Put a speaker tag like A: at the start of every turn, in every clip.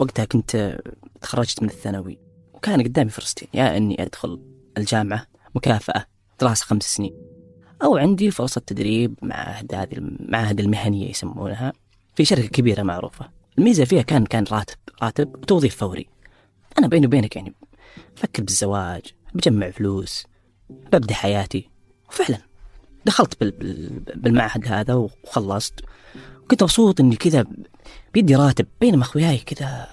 A: وقتها كنت تخرجت من الثانوي وكان قدامي فرصتين يا إني أدخل الجامعة مكافأة دراسة خمس سنين أو عندي فرصة تدريب معهد هذه المعاهد المهنية يسمونها في شركة كبيرة معروفة. الميزة فيها كان كان راتب راتب وتوظيف فوري. أنا بيني وبينك يعني بفكر بالزواج بجمع فلوس ببدأ حياتي وفعلا دخلت بالمعهد هذا وخلصت. وكنت مبسوط إني كذا بيدي راتب بينما أخوياي كذا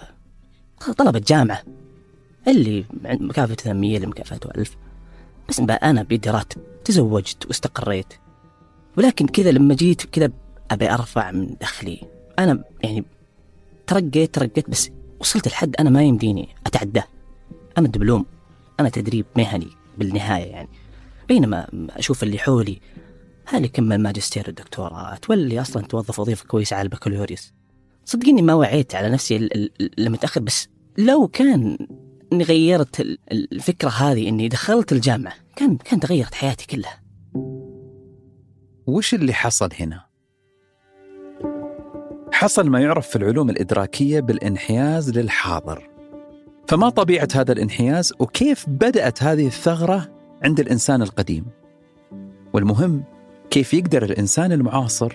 A: طلبة جامعة. اللي مكافأة 800 اللي مكافأته 1000 بس بقى أنا بيدي راتب تزوجت واستقريت. ولكن كذا لما جيت كذا أبي أرفع من دخلي. أنا يعني ترقيت ترقيت بس وصلت لحد أنا ما يمديني أتعداه. أنا دبلوم. أنا تدريب مهني بالنهاية يعني. بينما أشوف اللي حولي هل يكمل ماجستير والدكتوراه تولي أصلا توظف وظيفة كويسة على البكالوريوس. صدقيني ما وعيت على نفسي المتأخر بس لو كان إني غيرت الفكرة هذه إني دخلت الجامعة كان كان تغيرت حياتي كلها.
B: وش اللي حصل هنا؟ حصل ما يعرف في العلوم الإدراكية بالانحياز للحاضر. فما طبيعة هذا الانحياز وكيف بدأت هذه الثغرة عند الإنسان القديم. والمهم كيف يقدر الإنسان المعاصر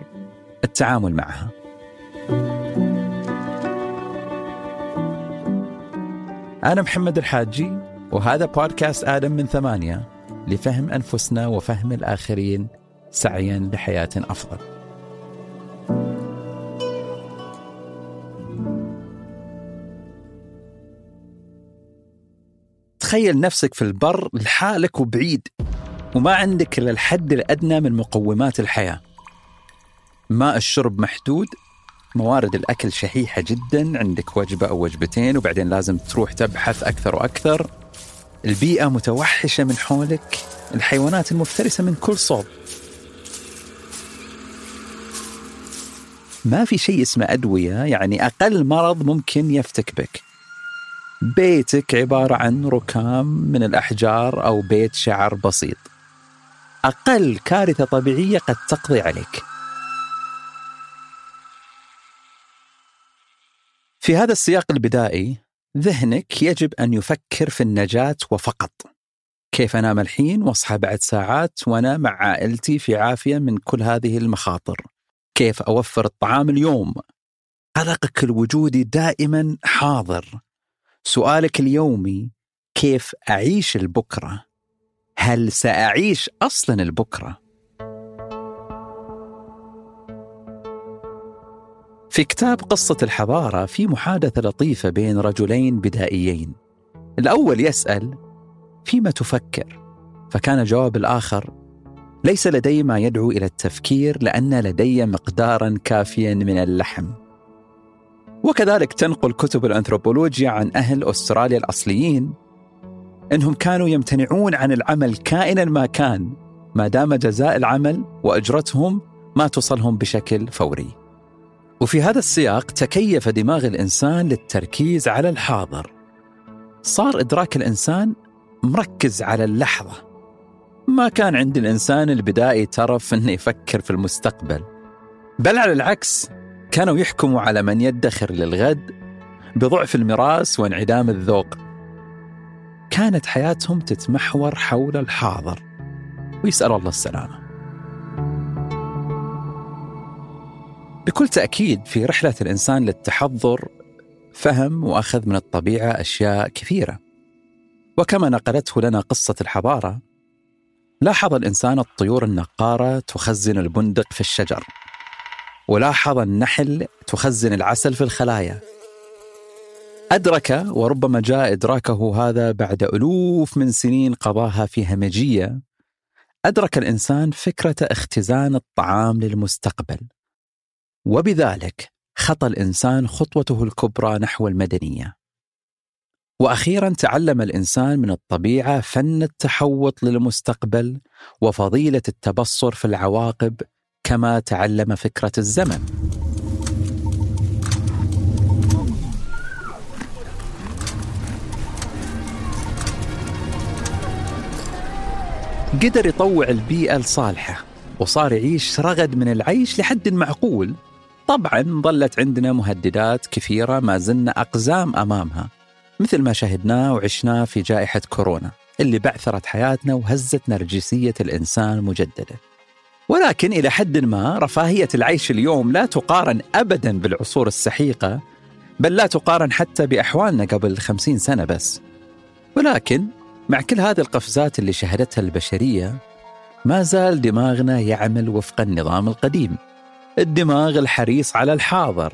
B: التعامل معها. أنا محمد الحاجي وهذا بودكاست آدم من ثمانية لفهم أنفسنا وفهم الآخرين سعيا لحياة أفضل. تخيل نفسك في البر لحالك وبعيد وما عندك إلا الحد الأدنى من مقومات الحياة. ماء الشرب محدود موارد الأكل شحيحة جدا عندك وجبة أو وجبتين وبعدين لازم تروح تبحث أكثر وأكثر. البيئة متوحشة من حولك الحيوانات المفترسة من كل صوب. ما في شيء اسمه أدوية يعني أقل مرض ممكن يفتك بك. بيتك عبارة عن ركام من الأحجار أو بيت شعر بسيط أقل كارثة طبيعية قد تقضي عليك في هذا السياق البدائي ذهنك يجب أن يفكر في النجاة وفقط. كيف أنام الحين وأصحى بعد ساعات وأنا مع عائلتي في عافية من كل هذه المخاطر. كيف أوفر الطعام اليوم. قلقك الوجودي دائما حاضر. سؤالك اليومي كيف أعيش البكرة؟ هل سأعيش أصلا البكرة؟ في كتاب قصة الحضارة في محادثة لطيفة بين رجلين بدائيين. الأول يسأل: فيما تفكر؟ فكان جواب الآخر: ليس لدي ما يدعو إلى التفكير لأن لدي مقدارا كافيا من اللحم. وكذلك تنقل كتب الأنثروبولوجيا عن أهل أستراليا الأصليين أنهم كانوا يمتنعون عن العمل كائنا ما كان ما دام جزاء العمل وأجرتهم ما تصلهم بشكل فوري. وفي هذا السياق تكيف دماغ الإنسان للتركيز على الحاضر. صار إدراك الإنسان مركز على اللحظة. ما كان عند الإنسان البدائي ترف إنه يفكر في المستقبل. بل على العكس كانوا يحكموا على من يدخر للغد بضعف المراس وانعدام الذوق. كانت حياتهم تتمحور حول الحاضر ويسأل الله السلامة. بكل تأكيد في رحلة الإنسان للتحضر فهم وأخذ من الطبيعة أشياء كثيرة وكما نقلته لنا قصة الحضارة لاحظ الإنسان الطيور النقارة تخزن البندق في الشجر ولاحظ النحل تخزن العسل في الخلايا أدرك وربما جاء إدراكه هذا بعد ألوف من سنين قضاها في همجية أدرك الإنسان فكرة اختزان الطعام للمستقبل وبذلك خطى الإنسان خطوته الكبرى نحو المدنية. وأخيرا تعلم الإنسان من الطبيعة فن التحوط للمستقبل وفضيلة التبصر في العواقب كما تعلم فكرة الزمن. قدر يطوع البيئة الصالحة وصار يعيش رغد من العيش لحد معقول طبعا ظلت عندنا مهددات كثيرة ما زلنا أقزام أمامها مثل ما شهدناه وعشناه في جائحة كورونا اللي بعثرت حياتنا وهزت نرجسية الإنسان مجددا ولكن إلى حد ما رفاهية العيش اليوم لا تقارن أبدا بالعصور السحيقة بل لا تقارن حتى بأحوالنا قبل خمسين سنة بس. ولكن مع كل هذه القفزات اللي شهدتها البشرية ما زال دماغنا يعمل وفق النظام القديم الدماغ الحريص على الحاضر.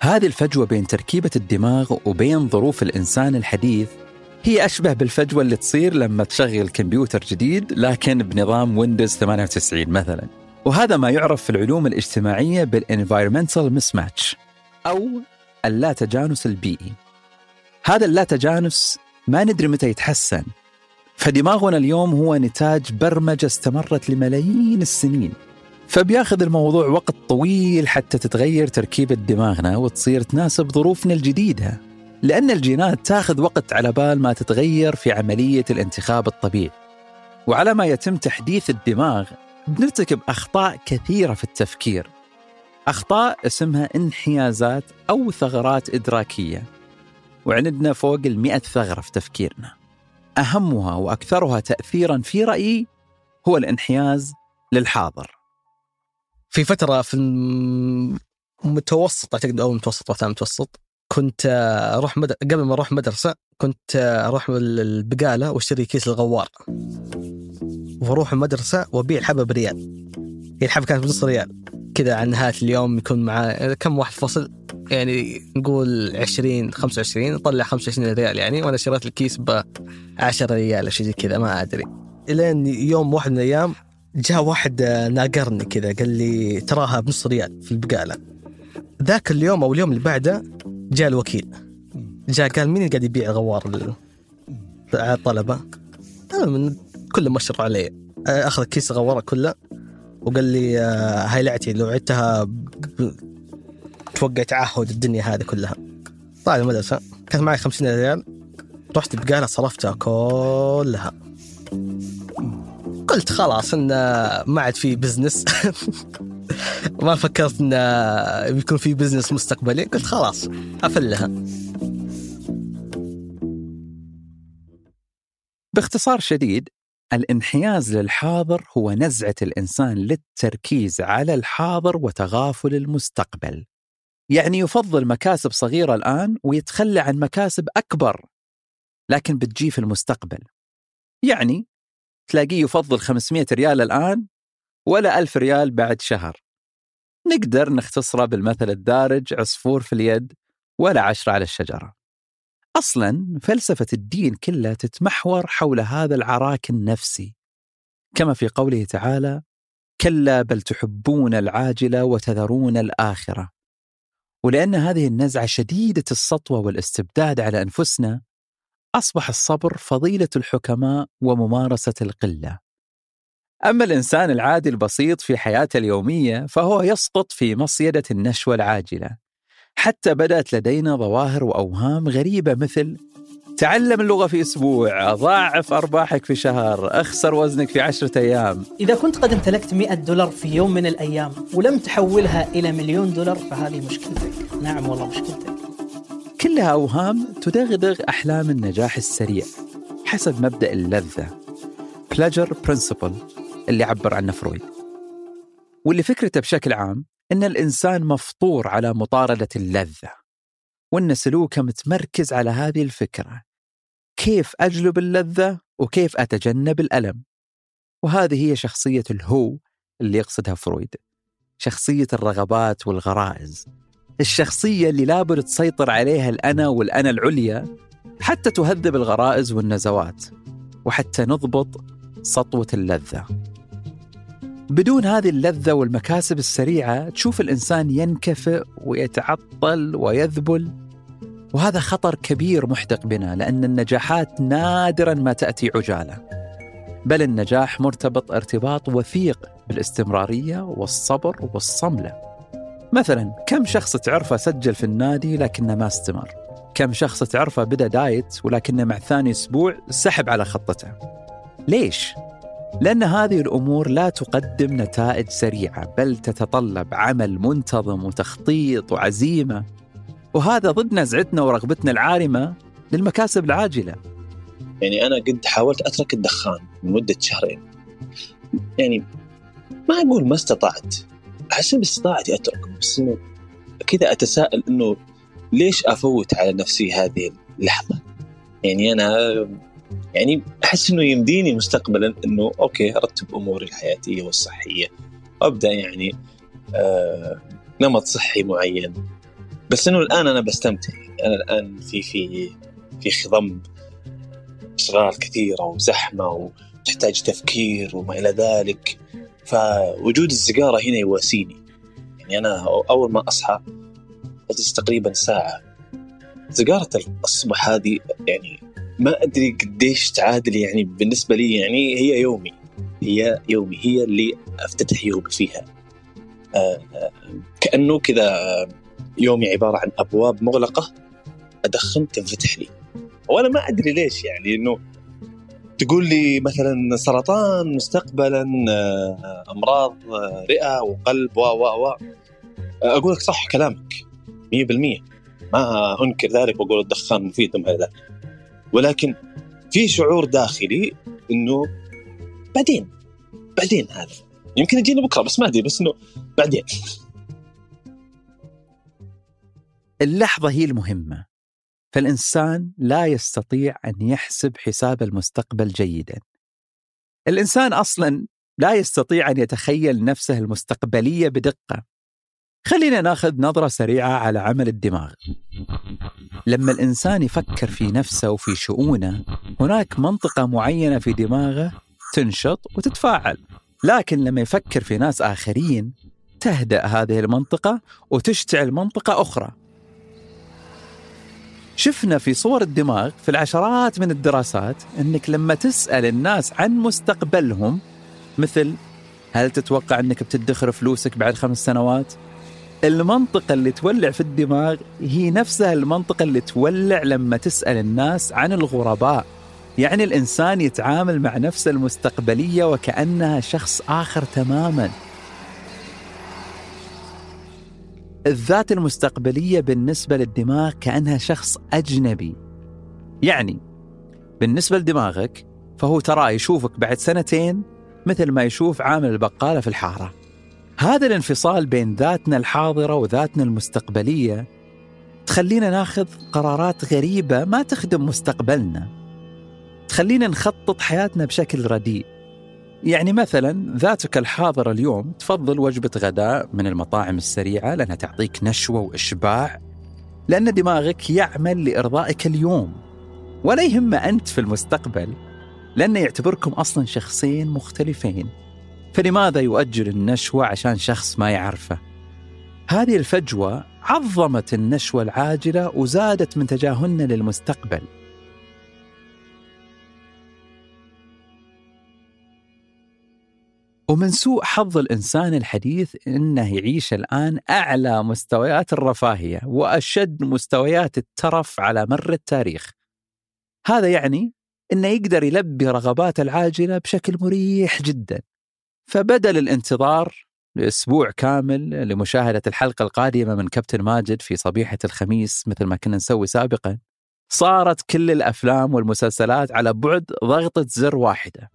B: هذه الفجوة بين تركيبة الدماغ وبين ظروف الإنسان الحديث هي أشبه بالفجوة اللي تصير لما تشغل كمبيوتر جديد لكن بنظام Windows 98 مثلا. وهذا ما يعرف في العلوم الاجتماعية بال environmental mismatch أو اللا تجانس البيئي هذا اللا تجانس ما ندري متى يتحسن. فدماغنا اليوم هو نتاج برمجة استمرت لملايين السنين. فبياخذ الموضوع وقت طويل حتى تتغير تركيبة دماغنا وتصير تناسب ظروفنا الجديدة. لأن الجينات تاخذ وقت على بال ما تتغير في عملية الانتخاب الطبيعي. وعلى ما يتم تحديث الدماغ بنرتكب أخطاء كثيرة في التفكير. أخطاء اسمها انحيازات أو ثغرات إدراكية. وعندنا فوق المئة ثغرة في تفكيرنا. أهمها وأكثرها تأثيرا في رأيي هو الانحياز للحاضر.
C: في فترة في المتوسط اعتقد أو متوسط وقتها متوسط؟ كنت أروح مد... قبل ما أروح مدرسة كنت أروح البقالة وأشتري كيس الغوار. وأروح المدرسة وأبيع الحبة بريال. هي الحبة كانت بنص ريال. كذا عن نهاية اليوم يكون معاه كم واحد فصل؟ يعني نقول 20 25 طلع 25 ريال يعني وأنا شريت الكيس ب 10 ريال شيء زي كذا ما أدري. إلين يوم واحد من الأيام جاء واحد ناقرني كذا قال لي تراها بنص ريال في البقالة. ذاك اليوم أو اليوم اللي بعده جاء الوكيل. جاء قال مين اللي قاعد يبيع غوار ال- على الطلبة؟ من كل مشر علي. أخذ كيس غواره كله وقال لي آه، هاي لعتي لو عدتها توقع تعهد الدنيا هذه كلها. طالع المدرسة كانت معي 50 ريال. رحت بقالة صرفتها كلها. قلت خلاص إن ما عاد في business ما فكرت إن بيكون في business مستقبلي قلت خلاص أفلها.
B: باختصار شديد الانحياز للحاضر هو نزعة الإنسان للتركيز على الحاضر وتغافل المستقبل. يعني يفضل مكاسب صغيرة الآن ويتخلى عن مكاسب أكبر لكن بتجي في المستقبل. يعني تلاقيه يفضل 500 ريال الآن ولا ألف ريال بعد شهر. نقدر نختصره بالمثل الدارج عصفور في اليد ولا عشرة على الشجرة. أصلا فلسفة الدين كلها تتمحور حول هذا العراك النفسي. كما في قوله تعالى كلا بل تحبون العاجلة وتذرون الآخرة ولأن هذه النزعة شديدة السطوة والاستبداد على أنفسنا أصبح الصبر فضيلة الحكماء وممارسة القلة. أما الإنسان العادي البسيط في حياته اليومية فهو يسقط في مصيدة النشوة العاجلة. حتى بدأت لدينا ظواهر وأوهام غريبة مثل تعلم اللغة في أسبوع ضاعف أرباحك في شهر أخسر وزنك في عشرة أيام.
D: إذا كنت قد امتلكت 100 دولار في يوم من الأيام ولم تحولها إلى مليون دولار فهذه مشكلتك. نعم والله مشكلتك.
B: كلها أوهام تدغدغ أحلام النجاح السريع حسب مبدأ اللذة. Pleasure principle. اللي عبر عنه فرويد. واللي فكرته بشكل عام أن الإنسان مفطور على مطاردة اللذة وأن سلوكه متمركز على هذه الفكرة. كيف أجلب اللذة وكيف أتجنب الألم؟ وهذه هي شخصية الهو اللي يقصدها فرويد شخصية الرغبات والغرائز. الشخصية اللي لابد تسيطر عليها الأنا والأنا العليا حتى تهذب الغرائز والنزوات وحتى نضبط سطوة اللذة. بدون هذه اللذة والمكاسب السريعة تشوف الإنسان ينكفئ ويتعطل ويذبل وهذا خطر كبير محدق بنا لأن النجاحات نادرا ما تأتي عجالة. بل النجاح مرتبط ارتباط وثيق بالاستمرارية والصبر والصملة. مثلا كم شخص تعرفه سجل في النادي لكنه ما استمر؟ كم شخص تعرفه بدأ دايت ولكنه مع ثاني أسبوع سحب على خطته؟ ليش؟ لأن هذه الأمور لا تقدم نتائج سريعة بل تتطلب عمل منتظم وتخطيط وعزيمة. وهذا ضد نزعتنا ورغبتنا العارمة للمكاسب العاجلة.
E: يعني أنا قد حاولت أترك الدخان لمدة شهرين. يعني ما أقول ما استطعت أحس باستطاعتي أترك بس إنه كذا أتساءل إنه ليش أفوت على نفسي هذه اللحظة؟ يعني أنا يعني احس إنه يمديني مستقبلا إنه أوكي أرتب أموري الحياتية والصحية. وابدا يعني آه نمط صحي معين. بس إنه الآن أنا بستمتع. أنا الآن في في في خضم أشغال كثيرة وزحمة وتحتاج تفكير وما إلى ذلك. فوجود السيجاره هنا يواسيني. يعني أنا أول ما أصحى أجلس تقريبا ساعة. سيجاره الصبح هذه يعني ما أدري قديش تعادل يعني بالنسبة لي يعني هي يومي. هي يومي. هي اللي أفتتح يومي فيها. آه، آه، كأنه كذا يومي عبارة عن أبواب مغلقة أدخن تنفتح لي. وأنا ما أدري ليش يعني إنه تقول لي مثلا سرطان مستقبلا آه، أمراض رئة وقلب و و و. أقول لك صح كلامك 100% ما أنكر ذلك وأقول الدخان مفيد وما إلى ذلك ولكن في شعور داخلي إنه بعدين بعدين هذا. يمكن يجينا بكرة بس ما أدري بس إنه بعدين.
B: اللحظة هي المهمة. فالإنسان لا يستطيع أن يحسب حساب المستقبل جيدا. الإنسان أصلا لا يستطيع أن يتخيل نفسه المستقبلية بدقة. خلينا ناخذ نظرة سريعة على عمل الدماغ. لما الإنسان يفكر في نفسه وفي شؤونه هناك منطقة معينة في دماغه تنشط وتتفاعل. لكن لما يفكر في ناس آخرين تهدأ هذه المنطقة وتشتعل منطقة أخرى. شفنا في صور الدماغ في العشرات من الدراسات إنك لما تسأل الناس عن مستقبلهم مثل هل تتوقع إنك بتدخر فلوسك بعد خمس سنوات؟ المنطقة اللي تولع في الدماغ هي نفسها المنطقة اللي تولع لما تسأل الناس عن الغرباء. يعني الإنسان يتعامل مع نفسه المستقبلية وكأنها شخص آخر تماما. الذات المستقبلية بالنسبة للدماغ كأنها شخص أجنبي. يعني بالنسبة لدماغك فهو ترى يشوفك بعد سنتين مثل ما يشوف عامل البقالة في الحارة. هذا الانفصال بين ذاتنا الحاضرة وذاتنا المستقبلية تخلينا ناخذ قرارات غريبة ما تخدم مستقبلنا. تخلينا نخطط حياتنا بشكل رديء. يعني مثلا ذاتك الحاضرة اليوم تفضل وجبة غداء من المطاعم السريعة لأنها تعطيك نشوة وإشباع لأن دماغك يعمل لإرضائك اليوم. ولا يهمه أنت في المستقبل لأنه يعتبركم أصلا شخصين مختلفين. فلماذا يؤجل النشوة عشان شخص ما يعرفه؟ هذه الفجوة عظمت النشوة العاجلة وزادت من تجاهلنا للمستقبل. ومن سوء حظ الإنسان الحديث إنه يعيش الآن أعلى مستويات الرفاهية وأشد مستويات الترف على مر التاريخ. هذا يعني إنه يقدر يلبي رغباته العاجلة بشكل مريح جدا. فبدل الانتظار لأسبوع كامل لمشاهدة الحلقة القادمة من كابتن ماجد في صبيحة الخميس مثل ما كنا نسوي سابقا صارت كل الأفلام والمسلسلات على بعد ضغطة زر واحدة.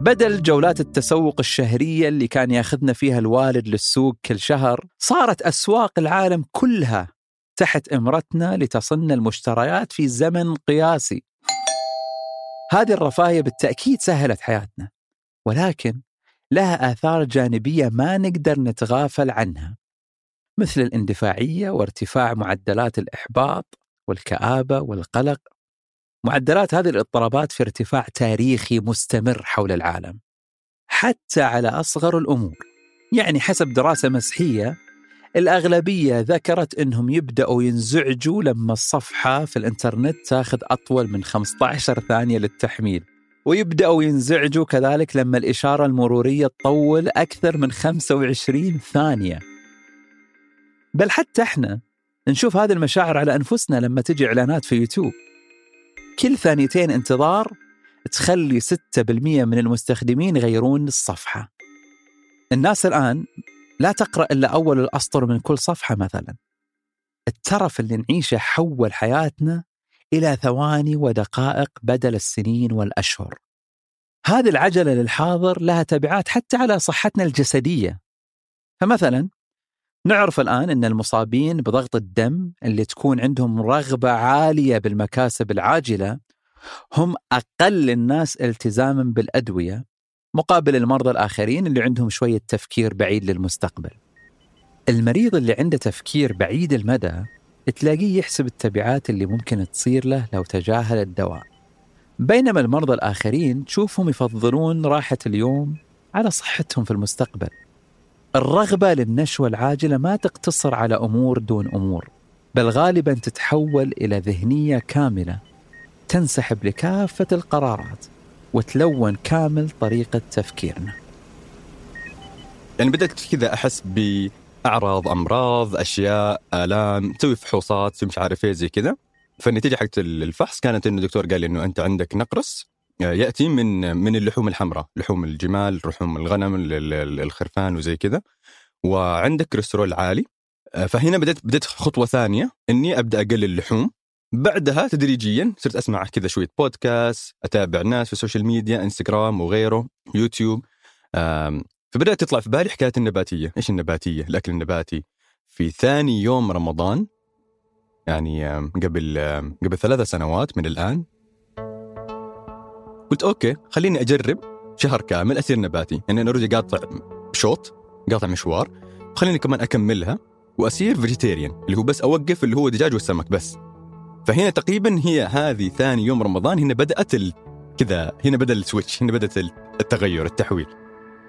B: بدل جولات التسوق الشهرية اللي كان ياخذنا فيها الوالد للسوق كل شهر صارت أسواق العالم كلها تحت إمرتنا لتصلنا المشتريات في زمن قياسي. هذه الرفاهية بالتأكيد سهلت حياتنا. ولكن لها آثار جانبية ما نقدر نتغافل عنها مثل الاندفاعية وارتفاع معدلات الإحباط والكآبة والقلق. معدلات هذه الاضطرابات في ارتفاع تاريخي مستمر حول العالم حتى على أصغر الأمور. يعني حسب دراسة مسحية الأغلبية ذكرت أنهم يبدأوا ينزعجوا لما الصفحة في الإنترنت تاخذ أطول من 15 ثانية للتحميل. ويبدأوا ينزعجوا كذلك لما الإشارة المرورية تطول أكثر من 25 ثانية. بل حتى إحنا نشوف هذه المشاعر على أنفسنا لما تجي إعلانات في يوتيوب. كل ثانيتين انتظار تخلي 6% من المستخدمين يغيرون الصفحة. الناس الآن لا تقرأ إلا أول الأسطر من كل صفحة مثلا. الترف اللي نعيشه حول حياتنا إلى ثواني ودقائق بدل السنين والأشهر. هذه العجلة للحاضر لها تبعات حتى على صحتنا الجسدية. فمثلا نعرف الآن أن المصابين بضغط الدم اللي تكون عندهم رغبة عالية بالمكاسب العاجلة هم أقل الناس التزاما بالأدوية مقابل المرضى الآخرين اللي عندهم شوية تفكير بعيد للمستقبل. المريض اللي عنده تفكير بعيد المدى تلاقيه يحسب التبعات اللي ممكن تصير له لو تجاهل الدواء. بينما المرضى الآخرين تشوفهم يفضلون راحة اليوم على صحتهم في المستقبل. الرغبة للنشوة العاجلة ما تقتصر على أمور دون أمور بل غالبا تتحول إلى ذهنية كاملة تنسحب لكافة القرارات وتلون كامل طريقة تفكيرنا.
F: يعني بدأت كذا أحس بأعراض أمراض أشياء آلام تسوي فحوصات مش عارف إيه زي كذا. فالنتيجة حقت الفحص كانت إنه الدكتور قال لي إنه أنت عندك نقرس آه، يأتي من من اللحوم الحمراء لحوم الجمال لحوم الغنم ال- ال- الخرفان وزي كذا. وعندك كوليسترول عالي آه، فهنا بدأت بدأت خطوة ثانية إني أبدأ أقلل اللحوم. بعدها تدريجيا صرت أسمع كذا شوية بودكاست أتابع ناس في ال social media انستغرام وغيره يوتيوب فبدأت تطلع في بالي حكاية النباتية. إيش النباتية؟ الأكل النباتي. في ثاني يوم رمضان يعني قبل قبل ثلاثة سنوات من الآن قلت okay خليني أجرب شهر كامل اصير نباتي. يعني أنا already قاطع شوط قاطع مشوار خليني كمان أكملها واصير vegetarian اللي هو بس أوقف اللي هو الدجاج والسمك بس. فهنا تقريبا هي هذه ثاني يوم رمضان هنا بدأت. كذا هنا بدأ ال switch هنا بدأت التغير التحويل.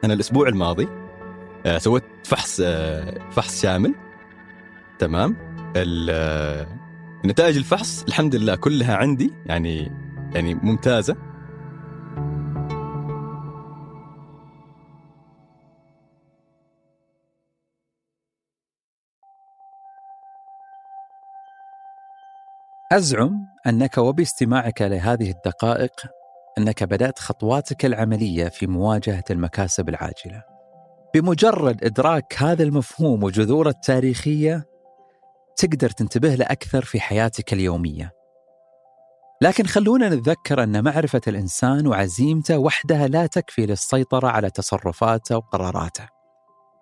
F: أنا الأسبوع الماضي آه، سويت فحص آه، فحص شامل. تمام؟ آه، نتائج الفحص الحمد لله كلها عندي يعني يعني ممتازة.
B: أزعم أنك وباستماعك لهذه الدقائق أنك بدأت خطواتك العملية في مواجهة المكاسب العاجلة. بمجرد إدراك هذا المفهوم وجذورة التاريخية تقدر تنتبه له أكثر في حياتك اليومية. لكن خلونا نتذكر أن معرفة الإنسان وعزيمته وحدها لا تكفي للسيطرة على تصرفاته وقراراته.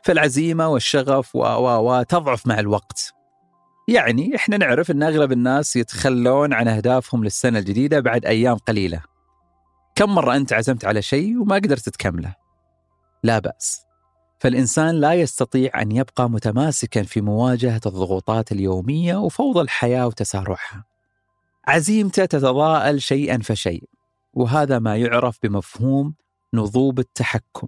B: فالعزيمة والشغف و و تضعف مع الوقت. يعني إحنا نعرف أن أغلب الناس يتخلون عن أهدافهم للسنة الجديدة بعد أيام قليلة. كم مرة أنت عزمت على شيء وما قدرت تكمله؟ لا بأس. فالإنسان لا يستطيع أن يبقى متماسكا في مواجهة الضغوطات اليومية وفوضى الحياة وتسارعها. عزيمته تتضاءل شيئا فشيء، وهذا ما يعرف بمفهوم نضوب التحكم.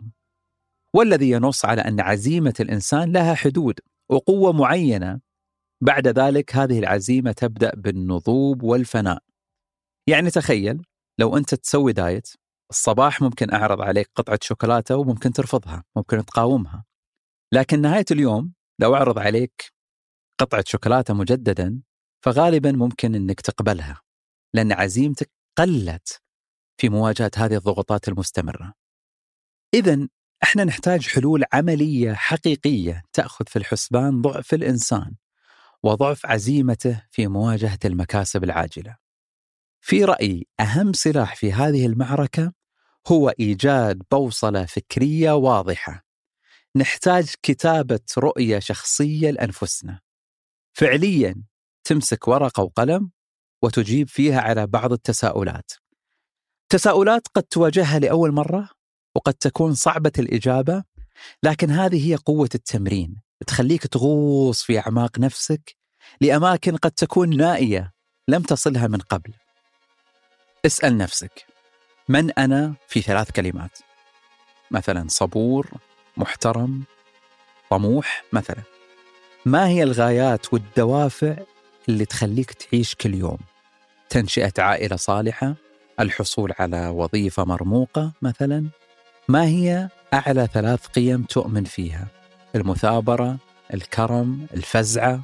B: والذي ينص على أن عزيمة الإنسان لها حدود وقوة معينة بعد ذلك هذه العزيمة تبدأ بالنضوب والفناء يعني تخيل لو أنت تسوي دايت الصباح ممكن أعرض عليك قطعة شوكولاتة وممكن ترفضها ممكن تقاومها لكن نهاية اليوم لو أعرض عليك قطعة شوكولاتة مجددا فغالبا ممكن أنك تقبلها لأن عزيمتك قلت في مواجهة هذه الضغوطات المستمرة إذا إحنا نحتاج حلول عملية حقيقية تأخذ في الحسبان ضعف الإنسان وضعف عزيمته في مواجهة المكاسب العاجلة. في رأيي أهم سلاح في هذه المعركة هو إيجاد بوصلة فكرية واضحة. نحتاج كتابة رؤية شخصية لأنفسنا. فعليا تمسك ورقة وقلم وتجيب فيها على بعض التساؤلات. تساؤلات قد تواجهها لأول مرة وقد تكون صعبة الإجابة لكن هذه هي قوة التمرين تخليك تغوص في أعماق نفسك لأماكن قد تكون نائية لم تصلها من قبل. اسأل نفسك من أنا في ثلاث كلمات؟ مثلا صبور، محترم، طموح مثلا. ما هي الغايات والدوافع اللي تخليك تعيش كل يوم؟ تنشئة عائلة صالحة، الحصول على وظيفة مرموقة مثلا. ما هي أعلى ثلاث قيم تؤمن فيها؟ المثابرة، الكرم، الفزعة.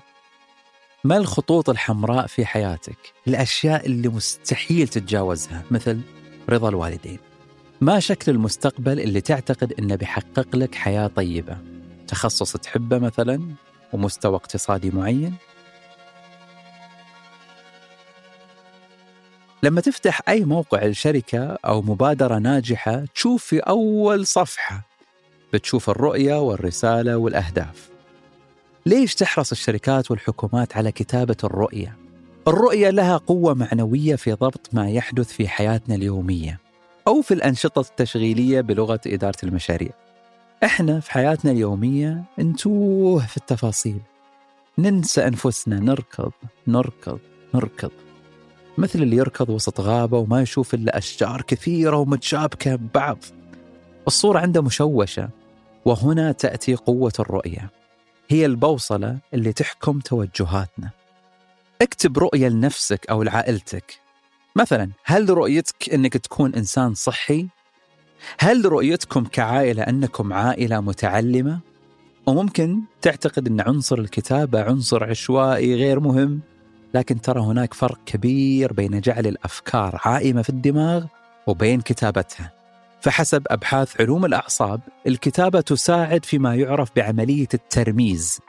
B: ما الخطوط الحمراء في حياتك؟ الأشياء اللي مستحيل تتجاوزها مثل رضا الوالدين. ما شكل المستقبل اللي تعتقد إنه بيحقق لك حياة طيبة؟ تخصص تحبه مثلا؟ ومستوى اقتصادي معين؟ لما تفتح أي موقع لشركة أو مبادرة ناجحة تشوف في أول صفحة. بتشوف الرؤية والرسالة والأهداف. ليش تحرص الشركات والحكومات على كتابة الرؤية؟ الرؤية لها قوة معنوية في ضبط ما يحدث في حياتنا اليومية أو في الأنشطة التشغيلية بلغة إدارة المشاريع. إحنا في حياتنا اليومية نتوه في التفاصيل. ننسى أنفسنا نركض نركض نركض. مثل اللي يركض وسط غابة وما يشوف إلا أشجار كثيرة ومتشابكة ببعض الصورة عنده مشوشة وهنا تأتي قوة الرؤية. هي البوصلة اللي تحكم توجهاتنا. اكتب رؤية لنفسك أو لعائلتك. مثلا هل رؤيتك إنك تكون إنسان صحي؟ هل رؤيتكم كعائلة أنكم عائلة متعلمة؟ وممكن تعتقد أن عنصر الكتابة عنصر عشوائي غير مهم لكن ترى هناك فرق كبير بين جعل الأفكار عائمة في الدماغ وبين كتابتها. فحسب أبحاث علوم الأعصاب الكتابة تساعد فيما يعرف بعملية الترميز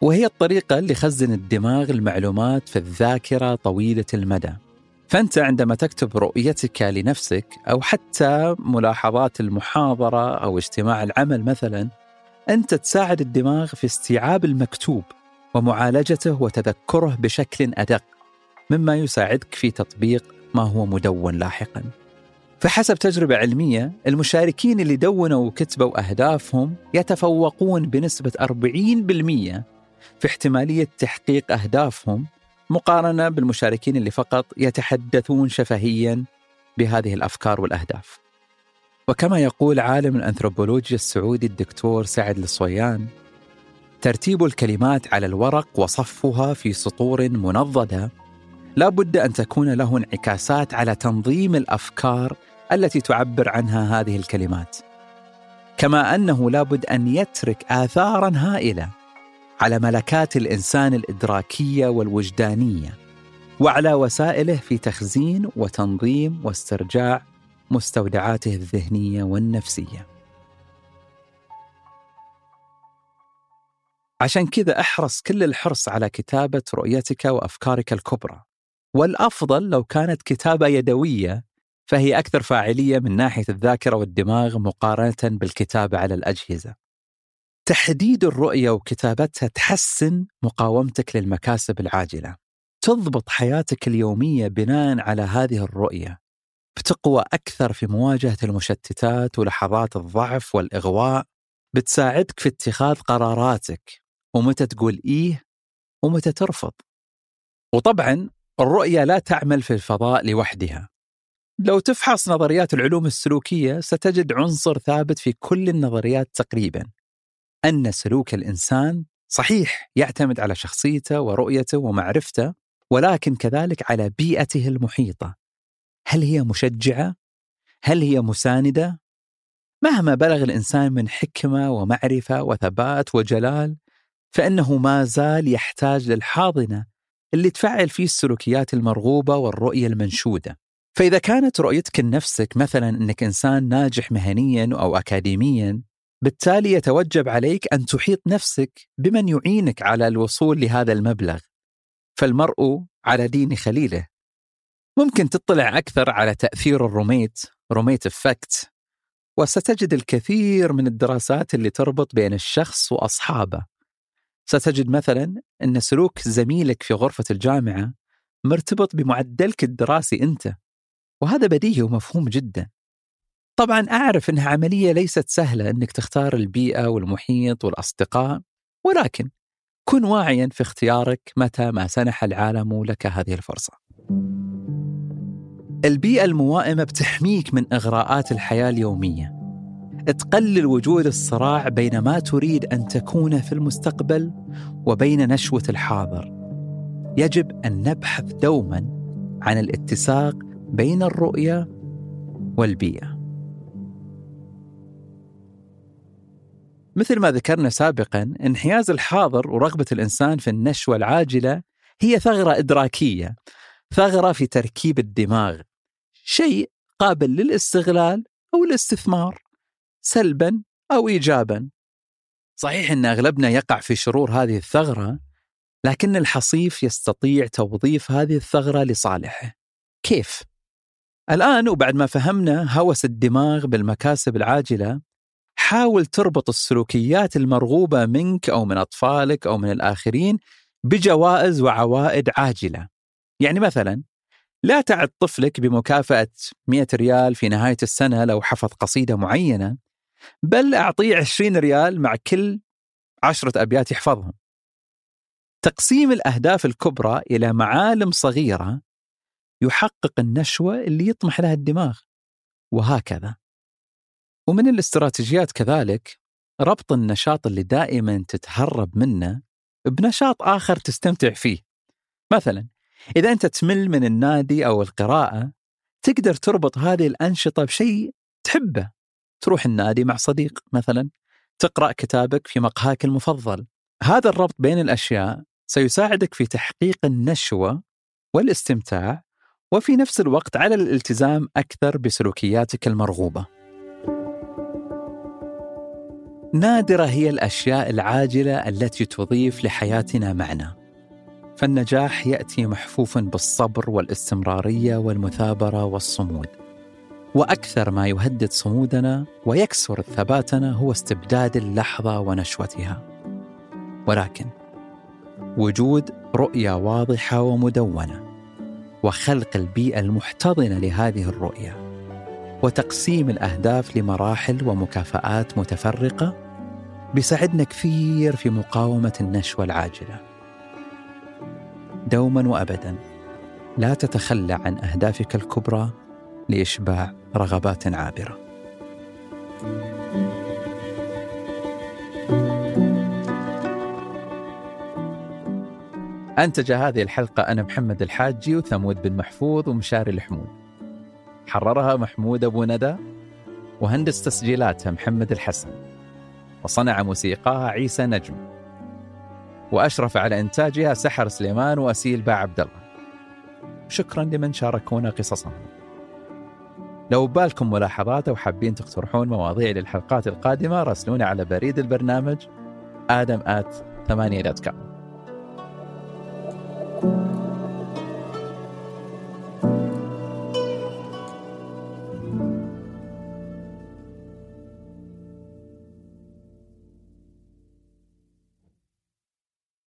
B: وهي الطريقة اللي خزن الدماغ المعلومات في الذاكرة طويلة المدى فأنت عندما تكتب رؤيتك لنفسك أو حتى ملاحظات المحاضرة أو اجتماع العمل مثلا أنت تساعد الدماغ في استيعاب المكتوب ومعالجته وتذكره بشكل أدق مما يساعدك في تطبيق ما هو مدون لاحقا. فحسب تجربة علمية المشاركين اللي دونوا وكتبوا أهدافهم يتفوقون بنسبة 40% في احتمالية تحقيق أهدافهم مقارنة بالمشاركين اللي فقط يتحدثون شفهيا بهذه الأفكار والأهداف. وكما يقول عالم الأنثروبولوجيا السعودي الدكتور سعد الصويان ترتيب الكلمات على الورق وصفها في سطور منضدة لا بد أن تكون له انعكاسات على تنظيم الأفكار التي تعبر عنها هذه الكلمات. كما أنه لابد أن يترك آثارا هائلة على ملكات الإنسان الإدراكية والوجدانية وعلى وسائله في تخزين وتنظيم واسترجاع مستودعاته الذهنية والنفسية. عشان كذا أحرص كل الحرص على كتابة رؤيتك وأفكارك الكبرى. والأفضل لو كانت كتابة يدوية فهي أكثر فاعلية من ناحية الذاكرة والدماغ مقارنة بالكتابة على الأجهزة. تحديد الرؤية وكتابتها تحسن مقاومتك للمكاسب العاجلة. تضبط حياتك اليومية بناء على هذه الرؤية. بتقوى أكثر في مواجهة المشتتات ولحظات الضعف والإغواء. بتساعدك في اتخاذ قراراتك. ومتى تقول إيه؟ ومتى ترفض. وطبعا الرؤية لا تعمل في الفضاء لوحدها. لو تفحص نظريات العلوم السلوكية ستجد عنصر ثابت في كل النظريات تقريبا أن سلوك الإنسان صحيح يعتمد على شخصيته ورؤيته ومعرفته ولكن كذلك على بيئته المحيطة هل هي مشجعة؟ هل هي مساندة؟ مهما بلغ الإنسان من حكمة ومعرفة وثبات وجلال فإنه ما زال يحتاج للحاضنة اللي تفعل فيه السلوكيات المرغوبة والرؤية المنشودة فإذا كانت رؤيتك لنفسك مثلا أنك إنسان ناجح مهنيا أو أكاديميا بالتالي يتوجب عليك أن تحيط نفسك بمن يعينك على الوصول لهذا المبلغ. فالمرء على دين خليله. ممكن تطلع أكثر على تأثير ال roommate roommate effect وستجد الكثير من الدراسات اللي تربط بين الشخص وأصحابه. ستجد مثلا أن سلوك زميلك في غرفة الجامعة مرتبط بمعدلك الدراسي أنت. وهذا بديهي ومفهوم جدا. طبعا أعرف أنها عملية ليست سهلة أنك تختار البيئة والمحيط والأصدقاء ولكن كن واعيا في اختيارك متى ما سنح العالم لك هذه الفرصة. البيئة الموائمة بتحميك من إغراءات الحياة اليومية. تقلل وجود الصراع بين ما تريد أن تكون في المستقبل وبين نشوة الحاضر. يجب أن نبحث دوما عن الاتساق بين الرؤيه والبيئة. مثل ما ذكرنا سابقا انحياز الحاضر ورغبة الإنسان في النشوة العاجلة هي ثغرة إدراكية ثغرة في تركيب الدماغ. شيء قابل للاستغلال أو الاستثمار سلبا أو إيجابا. صحيح أن أغلبنا يقع في شرور هذه الثغرة لكن الحصيف يستطيع توظيف هذه الثغرة لصالحه. كيف؟ الآن وبعد ما فهمنا هوس الدماغ بالمكاسب العاجلة حاول تربط السلوكيات المرغوبة منك أو من أطفالك أو من الآخرين بجوائز وعوائد عاجلة. يعني مثلا لا تعد طفلك بمكافأة 100 ريال في نهاية السنة لو حفظ قصيدة معينة بل أعطيه 20 ريال مع كل عشرة أبيات يحفظهم. تقسيم الأهداف الكبرى إلى معالم صغيرة يحقق النشوة اللي يطمح لها الدماغ. وهكذا. ومن الاستراتيجيات كذلك ربط النشاط اللي دائما تتهرب منه بنشاط آخر تستمتع فيه. مثلا إذا أنت تمل من النادي أو القراءة تقدر تربط هذه الأنشطة بشيء تحبه. تروح النادي مع صديق مثلا تقرأ كتابك في مقهاك المفضل. هذا الربط بين الأشياء سيساعدك في تحقيق النشوة والاستمتاع وفي نفس الوقت على الالتزام أكثر بسلوكياتك المرغوبة. نادرة هي الأشياء العاجلة التي تضيف لحياتنا معنى. فالنجاح يأتي محفوفا بالصبر والاستمرارية والمثابرة والصمود. وأكثر ما يهدد صمودنا ويكسر ثباتنا هو استبداد اللحظة ونشوتها. ولكن وجود رؤية واضحة ومدونة وخلق البيئة المحتضنة لهذه الرؤية. وتقسيم الأهداف لمراحل ومكافآت متفرقة بيساعدنا كثير في مقاومة النشوه العاجلة. دوما وابدا لا تتخلى عن أهدافك الكبرى لإشباع رغبات عابرة. أنتج هذه الحلقة أنا محمد الحاجي وثمود بن محفوظ ومشاري الحمود. حررها محمود أبو ندى وهندس تسجيلاتها محمد الحسن. وصنع موسيقاها عيسى نجم. وأشرف على إنتاجها سحر سليمان وأسيل باعبد الله. شكرا لمن شاركونا قصصهم. لو بالكم ملاحظات أو حابين تقترحون مواضيع للحلقات القادمة راسلونا على بريد البرنامج آدم at ثمانية dot com